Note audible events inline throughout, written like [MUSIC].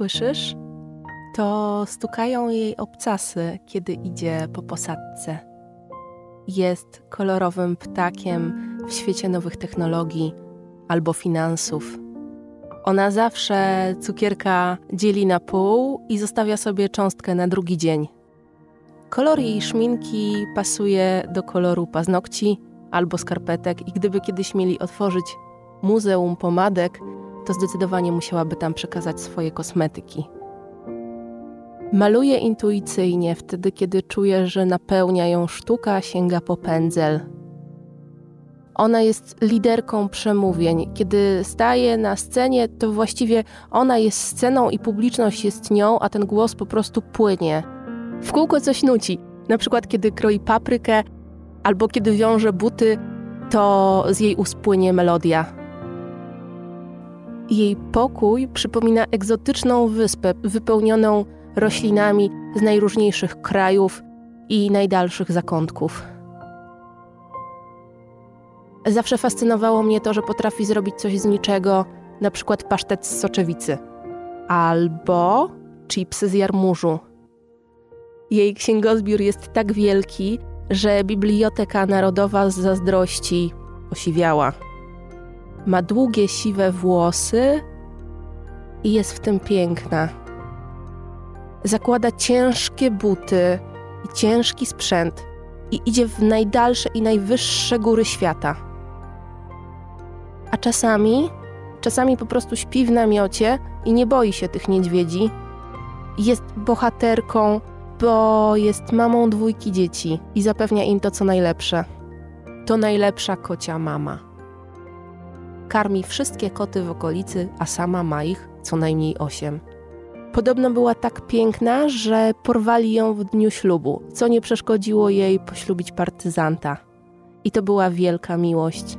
słyszysz? To stukają jej obcasy, kiedy idzie po posadce. Jest kolorowym ptakiem w świecie nowych technologii albo finansów. Ona zawsze cukierka dzieli na pół i zostawia sobie cząstkę na drugi dzień. Kolor jej szminki pasuje do koloru paznokci albo skarpetek i gdyby kiedyś mieli otworzyć muzeum pomadek, to zdecydowanie musiałaby tam przekazać swoje kosmetyki. Maluje intuicyjnie, wtedy kiedy czuje, że napełnia ją sztuka, sięga po pędzel. Ona jest liderką przemówień. Kiedy staje na scenie, to właściwie ona jest sceną i publiczność jest nią, a ten głos po prostu płynie. W kółko coś nuci. Na przykład, kiedy kroi paprykę albo kiedy wiąże buty, to z jej ust płynie melodia. Jej pokój przypomina egzotyczną wyspę wypełnioną roślinami z najróżniejszych krajów i najdalszych zakątków. Zawsze fascynowało mnie to, że potrafi zrobić coś z niczego, na przykład pasztet z soczewicy albo chipsy z jarmużu. Jej księgozbiór jest tak wielki, że Biblioteka Narodowa z zazdrości osiwiała. Ma długie, siwe włosy i jest w tym piękna. Zakłada ciężkie buty i ciężki sprzęt i idzie w najdalsze i najwyższe góry świata. A czasami, czasami po prostu śpi w namiocie i nie boi się tych niedźwiedzi. Jest bohaterką, bo jest mamą dwójki dzieci i zapewnia im to, co najlepsze. To najlepsza kocia mama. Karmi wszystkie koty w okolicy, a sama ma ich co najmniej osiem. Podobno była tak piękna, że porwali ją w dniu ślubu, co nie przeszkodziło jej poślubić partyzanta. I to była wielka miłość.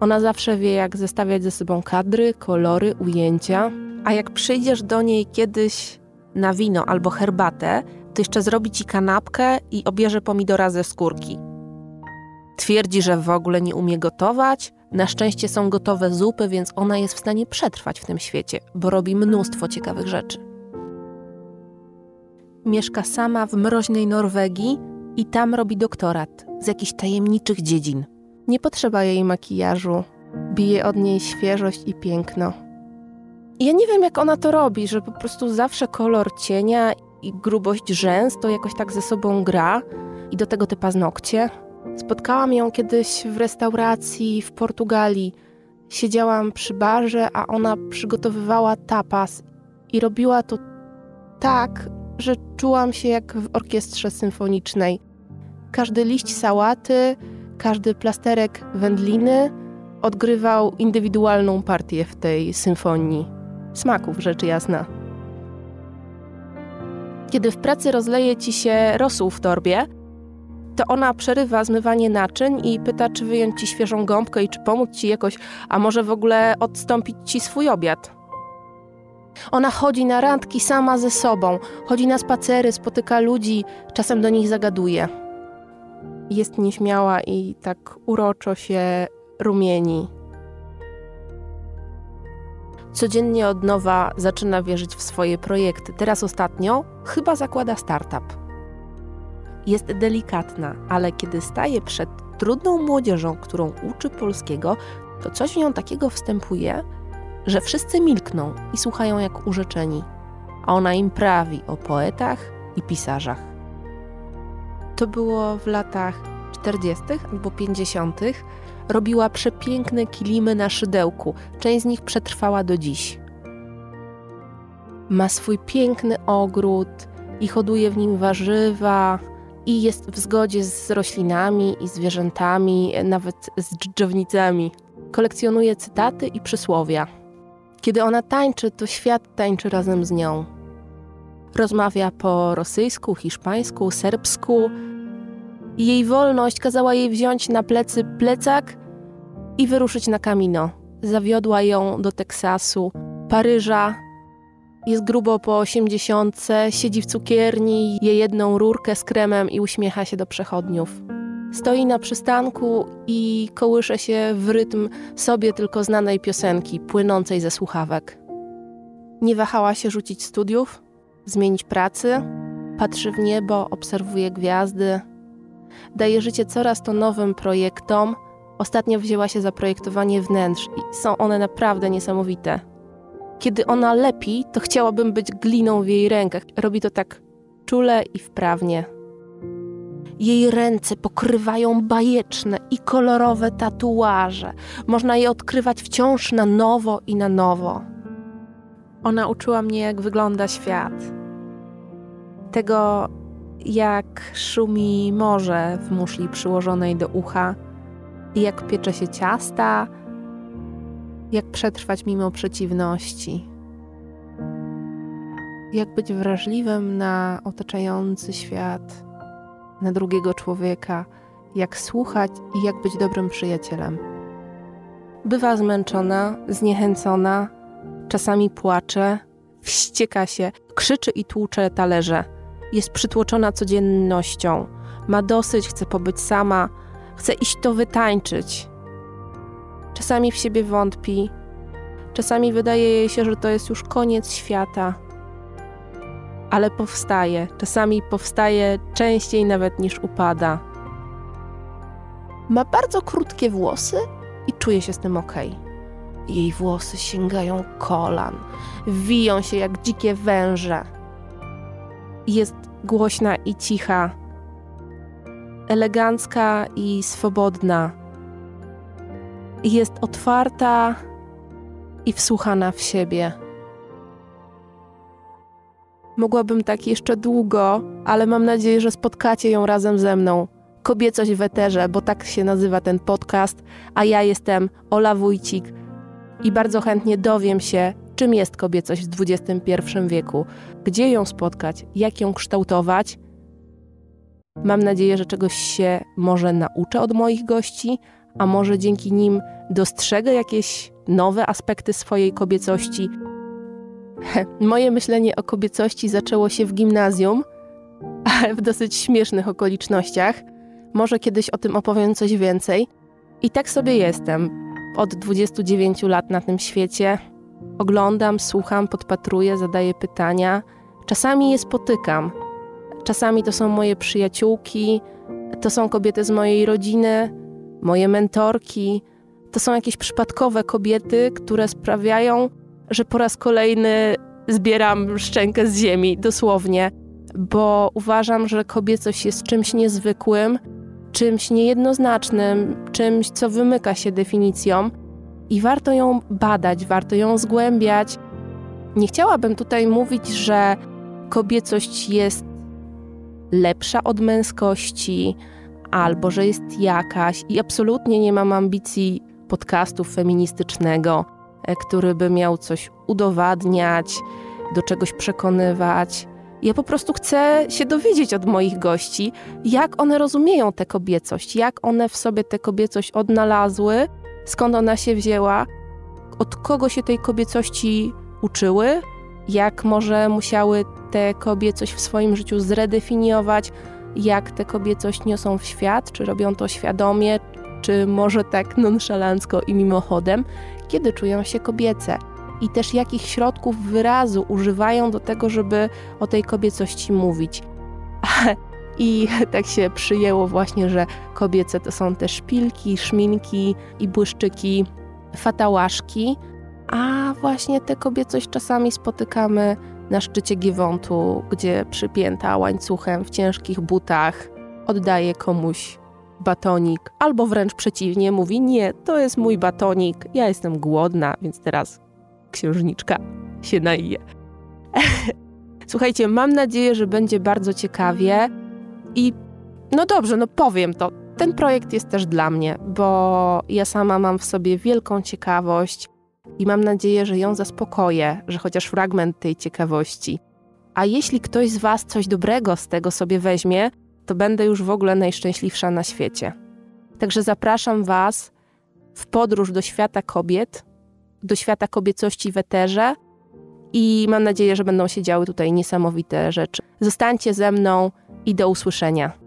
Ona zawsze wie, jak zestawiać ze sobą kadry, kolory, ujęcia, a jak przyjdziesz do niej kiedyś na wino albo herbatę, to jeszcze zrobi ci kanapkę i obierze pomidora ze skórki. Twierdzi, że w ogóle nie umie gotować. Na szczęście są gotowe zupy, więc ona jest w stanie przetrwać w tym świecie, bo robi mnóstwo ciekawych rzeczy. Mieszka sama w mroźnej Norwegii i tam robi doktorat z jakichś tajemniczych dziedzin. Nie potrzeba jej makijażu, bije od niej świeżość i piękno. Ja nie wiem, jak ona to robi, że po prostu zawsze kolor cienia i grubość rzęs to jakoś tak ze sobą gra i do tego te paznokcie. Spotkałam ją kiedyś w restauracji w Portugalii. Siedziałam przy barze, a ona przygotowywała tapas i robiła to tak, że czułam się jak w orkiestrze symfonicznej. Każdy liść sałaty, każdy plasterek wędliny odgrywał indywidualną partię w tej symfonii. Smaków, rzecz jasna. Kiedy w pracy rozleje ci się rosół w torbie, to ona przerywa zmywanie naczyń i pyta, czy wyjąć ci świeżą gąbkę i czy pomóc ci jakoś, a może w ogóle odstąpić ci swój obiad. Ona chodzi na randki sama ze sobą, chodzi na spacery, spotyka ludzi, czasem do nich zagaduje. Jest nieśmiała i tak uroczo się rumieni. Codziennie od nowa zaczyna wierzyć w swoje projekty. Teraz ostatnio chyba zakłada startup. Jest delikatna, ale kiedy staje przed trudną młodzieżą, którą uczy polskiego, to coś w nią takiego wstępuje, że wszyscy milkną i słuchają jak urzeczeni, a ona im prawi o poetach i pisarzach. To było w latach 40. albo 50 robiła przepiękne kilimy na szydełku. Część z nich przetrwała do dziś. Ma swój piękny ogród i hoduje w nim warzywa, i jest w zgodzie z roślinami i zwierzętami, nawet z dżdżownicami. Kolekcjonuje cytaty i przysłowia. Kiedy ona tańczy, to świat tańczy razem z nią. Rozmawia po rosyjsku, hiszpańsku, serbsku. Jej wolność kazała jej wziąć na plecy plecak i wyruszyć na kamino. Zawiodła ją do Teksasu, Paryża. Jest grubo po osiemdziesiątce, siedzi w cukierni, je jedną rurkę z kremem i uśmiecha się do przechodniów. Stoi na przystanku i kołysze się w rytm sobie tylko znanej piosenki, płynącej ze słuchawek. Nie wahała się rzucić studiów, zmienić pracy, patrzy w niebo, obserwuje gwiazdy, daje życie coraz to nowym projektom. Ostatnio wzięła się za projektowanie wnętrz i są one naprawdę niesamowite. Kiedy ona lepi, to chciałabym być gliną w jej rękach. Robi to tak czule i wprawnie. Jej ręce pokrywają bajeczne i kolorowe tatuaże. Można je odkrywać wciąż na nowo i na nowo. Ona uczyła mnie, jak wygląda świat. Tego, jak szumi morze w muszli przyłożonej do ucha, jak piecze się ciasta, jak przetrwać mimo przeciwności, jak być wrażliwym na otaczający świat, na drugiego człowieka, jak słuchać i jak być dobrym przyjacielem. Bywa zmęczona, zniechęcona, czasami płacze, wścieka się, krzyczy i tłucze talerze. Jest przytłoczona codziennością, ma dosyć, chce pobyć sama, chce iść to wytańczyć. Czasami w siebie wątpi, czasami wydaje jej się, że to jest już koniec świata. Ale powstaje, czasami powstaje częściej nawet niż upada. Ma bardzo krótkie włosy i czuje się z tym ok. Jej włosy sięgają kolan, wiją się jak dzikie węże. Jest głośna i cicha, elegancka i swobodna. Jest otwarta i wsłuchana w siebie. Mogłabym tak jeszcze długo, ale mam nadzieję, że spotkacie ją razem ze mną. Kobiecość w eterze, bo tak się nazywa ten podcast, a ja jestem Ola Wójcik i bardzo chętnie dowiem się, czym jest kobiecość w XXI wieku, gdzie ją spotkać, jak ją kształtować. Mam nadzieję, że czegoś się może nauczę od moich gości, a może dzięki nim dostrzegę jakieś nowe aspekty swojej kobiecości. [LAUGHS] Moje myślenie o kobiecości zaczęło się w gimnazjum, [LAUGHS] ale w dosyć śmiesznych okolicznościach. Może kiedyś o tym opowiem coś więcej. I tak sobie jestem. Od 29 lat na tym świecie. Oglądam, słucham, podpatruję, zadaję pytania. Czasami je spotykam. Czasami to są moje przyjaciółki, to są kobiety z mojej rodziny, moje mentorki. To są jakieś przypadkowe kobiety, które sprawiają, że po raz kolejny zbieram szczękę z ziemi, dosłownie, bo uważam, że kobiecość jest czymś niezwykłym, czymś niejednoznacznym, czymś, co wymyka się definicjom i warto ją badać, warto ją zgłębiać. Nie chciałabym tutaj mówić, że kobiecość jest lepsza od męskości, albo że jest jakaś, i absolutnie nie mam ambicji podcastu feministycznego, e, który by miał coś udowadniać, do czegoś przekonywać. Ja po prostu chcę się dowiedzieć od moich gości, jak one rozumieją tę kobiecość, jak one w sobie tę kobiecość odnalazły, skąd ona się wzięła, od kogo się tej kobiecości uczyły, jak może musiały tę kobiecość w swoim życiu zredefiniować, jak tę kobiecość niosą w świat, czy robią to świadomie, czy może tak nonszalancko i mimochodem, kiedy czują się kobiece i też jakich środków wyrazu używają do tego, żeby o tej kobiecości mówić. [LAUGHS] I tak się przyjęło właśnie, że kobiece to są te szpilki, szminki i błyszczyki, fatałaszki, a właśnie tę kobiecość czasami spotykamy na szczycie Giewontu, gdzie przypięta łańcuchem w ciężkich butach oddaje komuś batonik, albo wręcz przeciwnie, mówi: Nie, to jest mój batonik, ja jestem głodna, więc teraz księżniczka się naje. [LAUGHS] Słuchajcie, mam nadzieję, że będzie bardzo ciekawie i no dobrze, no powiem to. Ten projekt jest też dla mnie, bo ja sama mam w sobie wielką ciekawość i mam nadzieję, że ją zaspokoję, że chociaż fragment tej ciekawości. A jeśli ktoś z Was coś dobrego z tego sobie weźmie, to będę już w ogóle najszczęśliwsza na świecie. Także zapraszam Was w podróż do świata kobiet, do świata kobiecości w eterze i mam nadzieję, że będą się działy tutaj niesamowite rzeczy. Zostańcie ze mną i do usłyszenia.